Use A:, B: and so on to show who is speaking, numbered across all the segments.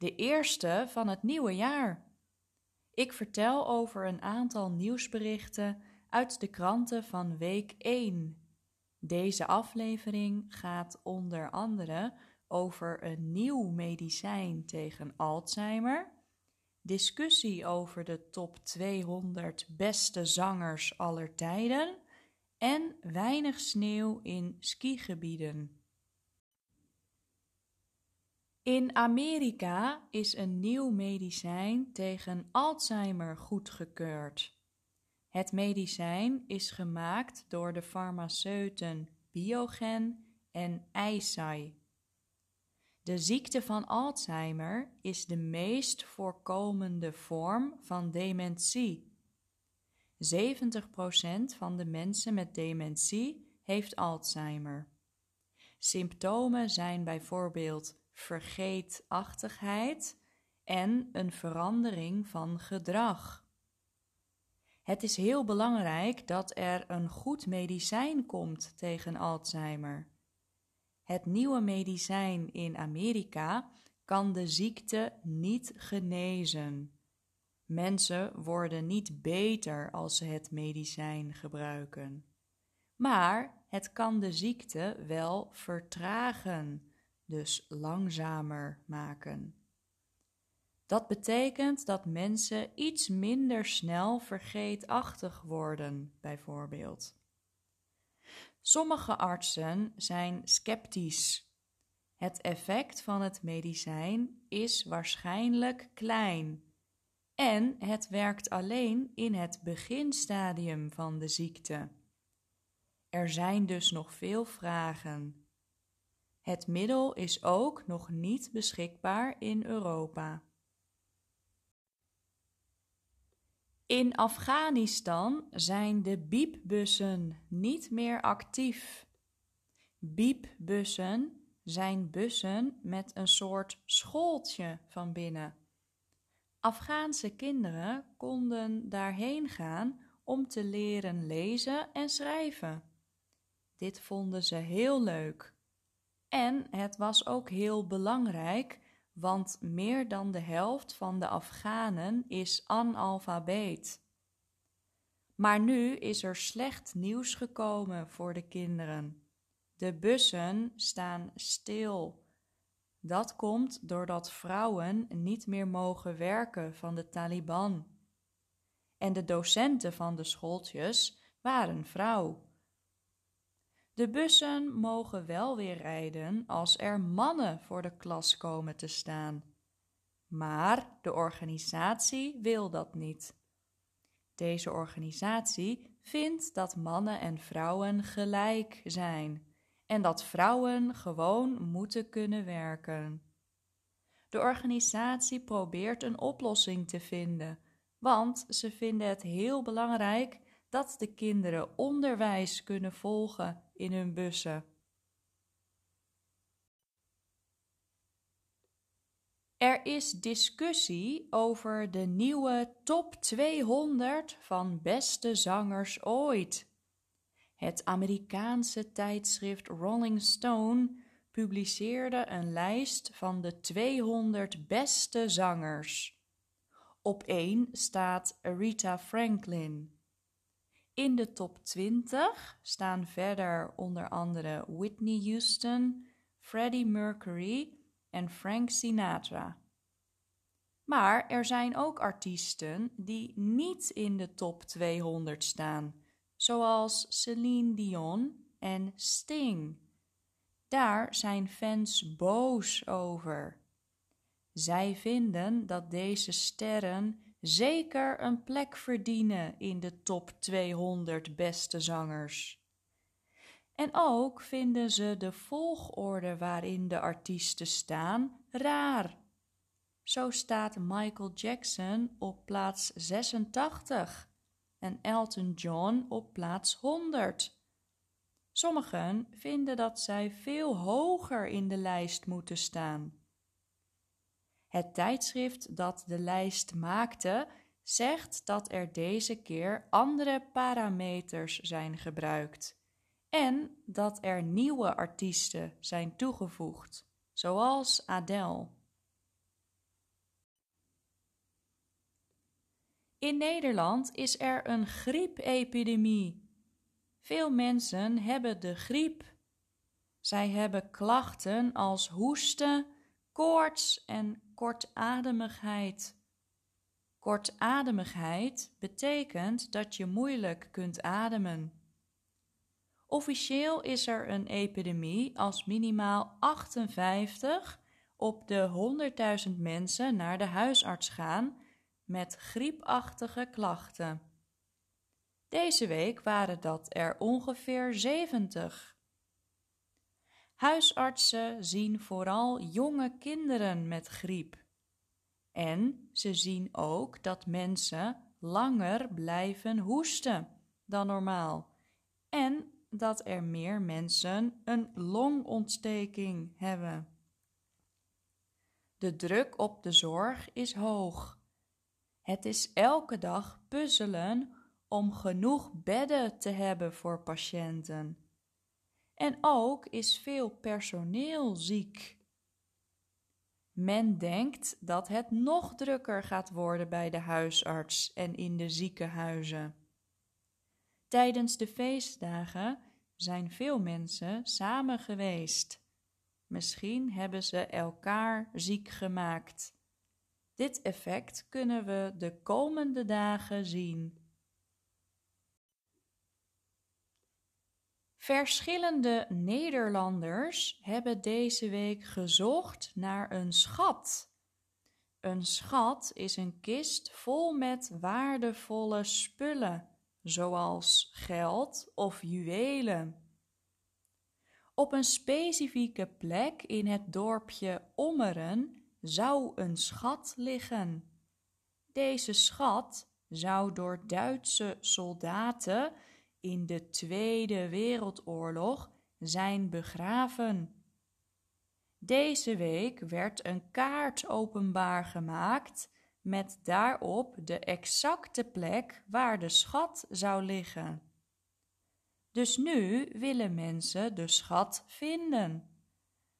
A: de eerste van het nieuwe jaar. Ik vertel over een aantal nieuwsberichten uit de kranten van week 1. Deze aflevering gaat onder andere over een nieuw medicijn tegen Alzheimer, discussie over de top 200 beste zangers aller tijden en weinig sneeuw in skigebieden. In Amerika is een nieuw medicijn tegen Alzheimer goedgekeurd. Het medicijn is gemaakt door de farmaceuten Biogen en Eisai. De ziekte van Alzheimer is de meest voorkomende vorm van dementie. 70% van de mensen met dementie heeft Alzheimer. Symptomen zijn bijvoorbeeld vergeetachtigheid en een verandering van gedrag. Het is heel belangrijk dat er een goed medicijn komt tegen Alzheimer. Het nieuwe medicijn in Amerika kan de ziekte niet genezen. Mensen worden niet beter als ze het medicijn gebruiken. Maar het kan de ziekte wel vertragen dus langzamer maken. Dat betekent dat mensen iets minder snel vergeetachtig worden, bijvoorbeeld. Sommige artsen zijn sceptisch. Het effect van het medicijn is waarschijnlijk klein en het werkt alleen in het beginstadium van de ziekte. Er zijn dus nog veel vragen. Het middel is ook nog niet beschikbaar in Europa. In Afghanistan zijn de biepbussen niet meer actief. Biepbussen zijn bussen met een soort schooltje van binnen. Afghaanse kinderen konden daarheen gaan om te leren lezen en schrijven. Dit vonden ze heel leuk. En het was ook heel belangrijk, want meer dan de helft van de Afghanen is analfabeet. Maar nu is er slecht nieuws gekomen voor de kinderen. De bussen staan stil. Dat komt doordat vrouwen niet meer mogen werken van de Taliban. En de docenten van de schooltjes waren vrouw. De bussen mogen wel weer rijden als er mannen voor de klas komen te staan. Maar de organisatie wil dat niet. Deze organisatie vindt dat mannen en vrouwen gelijk zijn en dat vrouwen gewoon moeten kunnen werken. De organisatie probeert een oplossing te vinden, want ze vinden het heel belangrijk dat de kinderen onderwijs kunnen volgen in hun bussen. Er is discussie over de nieuwe top 200 van beste zangers ooit. Het Amerikaanse tijdschrift Rolling Stone publiceerde een lijst van de 200 beste zangers. Op 1 staat Aretha Franklin. In de top 20 staan verder onder andere Whitney Houston, Freddie Mercury en Frank Sinatra. Maar er zijn ook artiesten die niet in de top 200 staan, zoals Celine Dion en Sting. Daar zijn fans boos over. Zij vinden dat deze sterren zeker een plek verdienen in de top 200 beste zangers. En ook vinden ze de volgorde waarin de artiesten staan raar. Zo staat Michael Jackson op plaats 86 en Elton John op plaats 100. Sommigen vinden dat zij veel hoger in de lijst moeten staan. Het tijdschrift dat de lijst maakte zegt dat er deze keer andere parameters zijn gebruikt en dat er nieuwe artiesten zijn toegevoegd, zoals Adele. In Nederland is er een griepepidemie. Veel mensen hebben de griep. Zij hebben klachten als hoesten, koorts en kortademigheid. Kortademigheid betekent dat je moeilijk kunt ademen. Officieel is er een epidemie als minimaal 58 op de 100.000 mensen naar de huisarts gaan met griepachtige klachten. Deze week waren dat er ongeveer 70. Huisartsen zien vooral jonge kinderen met griep. En ze zien ook dat mensen langer blijven hoesten dan normaal. En dat er meer mensen een longontsteking hebben. De druk op de zorg is hoog. Het is elke dag puzzelen om genoeg bedden te hebben voor patiënten. En ook is veel personeel ziek. Men denkt dat het nog drukker gaat worden bij de huisarts en in de ziekenhuizen. Tijdens de feestdagen zijn veel mensen samen geweest. Misschien hebben ze elkaar ziek gemaakt. Dit effect kunnen we de komende dagen zien. Verschillende Nederlanders hebben deze week gezocht naar een schat. Een schat is een kist vol met waardevolle spullen, zoals geld of juwelen. Op een specifieke plek in het dorpje Ommeren zou een schat liggen. Deze schat zou door Duitse soldaten in de Tweede Wereldoorlog zijn begraven. Deze week werd een kaart openbaar gemaakt met daarop de exacte plek waar de schat zou liggen. Dus nu willen mensen de schat vinden.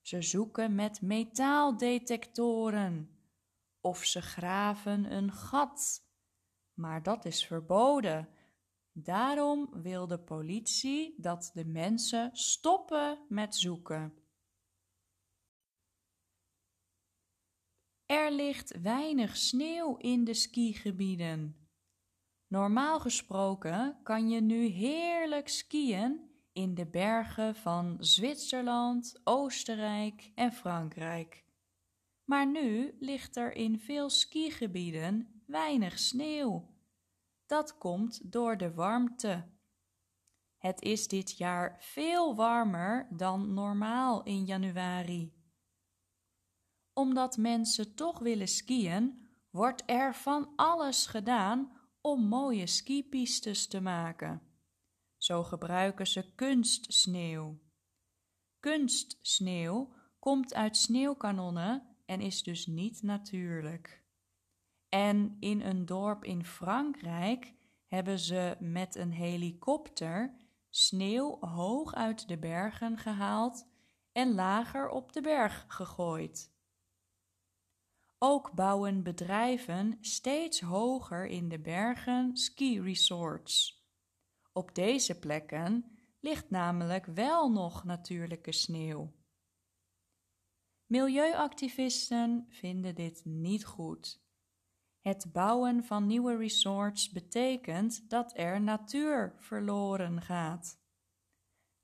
A: Ze zoeken met metaaldetectoren of ze graven een gat. Maar dat is verboden Daarom wil de politie dat de mensen stoppen met zoeken. Er ligt weinig sneeuw in de skigebieden. Normaal gesproken kan je nu heerlijk skiën in de bergen van Zwitserland, Oostenrijk en Frankrijk. Maar nu ligt er in veel skigebieden weinig sneeuw. Dat komt door de warmte. Het is dit jaar veel warmer dan normaal in januari. Omdat mensen toch willen skiën, wordt er van alles gedaan om mooie skipistes te maken. Zo gebruiken ze kunstsneeuw. Kunstsneeuw komt uit sneeuwkanonnen en is dus niet natuurlijk. En in een dorp in Frankrijk hebben ze met een helikopter sneeuw hoog uit de bergen gehaald en lager op de berg gegooid. Ook bouwen bedrijven steeds hoger in de bergen ski-resorts. Op deze plekken ligt namelijk wel nog natuurlijke sneeuw. Milieuactivisten vinden dit niet goed. Het bouwen van nieuwe resorts betekent dat er natuur verloren gaat.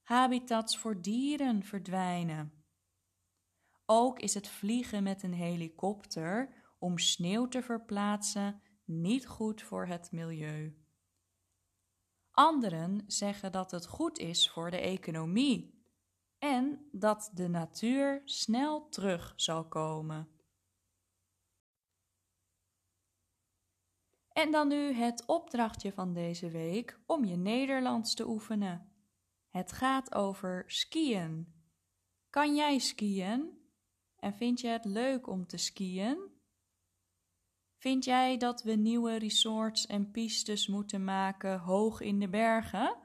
A: Habitats voor dieren verdwijnen. Ook is het vliegen met een helikopter om sneeuw te verplaatsen niet goed voor het milieu. Anderen zeggen dat het goed is voor de economie en dat de natuur snel terug zal komen. En dan nu het opdrachtje van deze week om je Nederlands te oefenen. Het gaat over skiën. Kan jij skiën? En vind je het leuk om te skiën? Vind jij dat we nieuwe resorts en pistes moeten maken hoog in de bergen?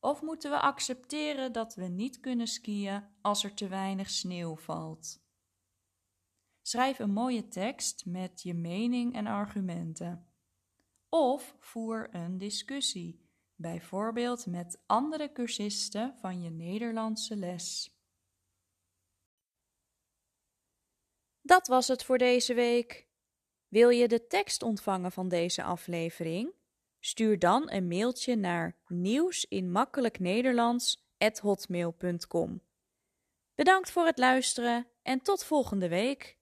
A: Of moeten we accepteren dat we niet kunnen skiën als er te weinig sneeuw valt? Schrijf een mooie tekst met je mening en argumenten. Of voer een discussie, bijvoorbeeld met andere cursisten van je Nederlandse les. Dat was het voor deze week. Wil je de tekst ontvangen van deze aflevering? Stuur dan een mailtje naar nieuwsinmakkelijknederlands@hotmail.com. Bedankt voor het luisteren en tot volgende week.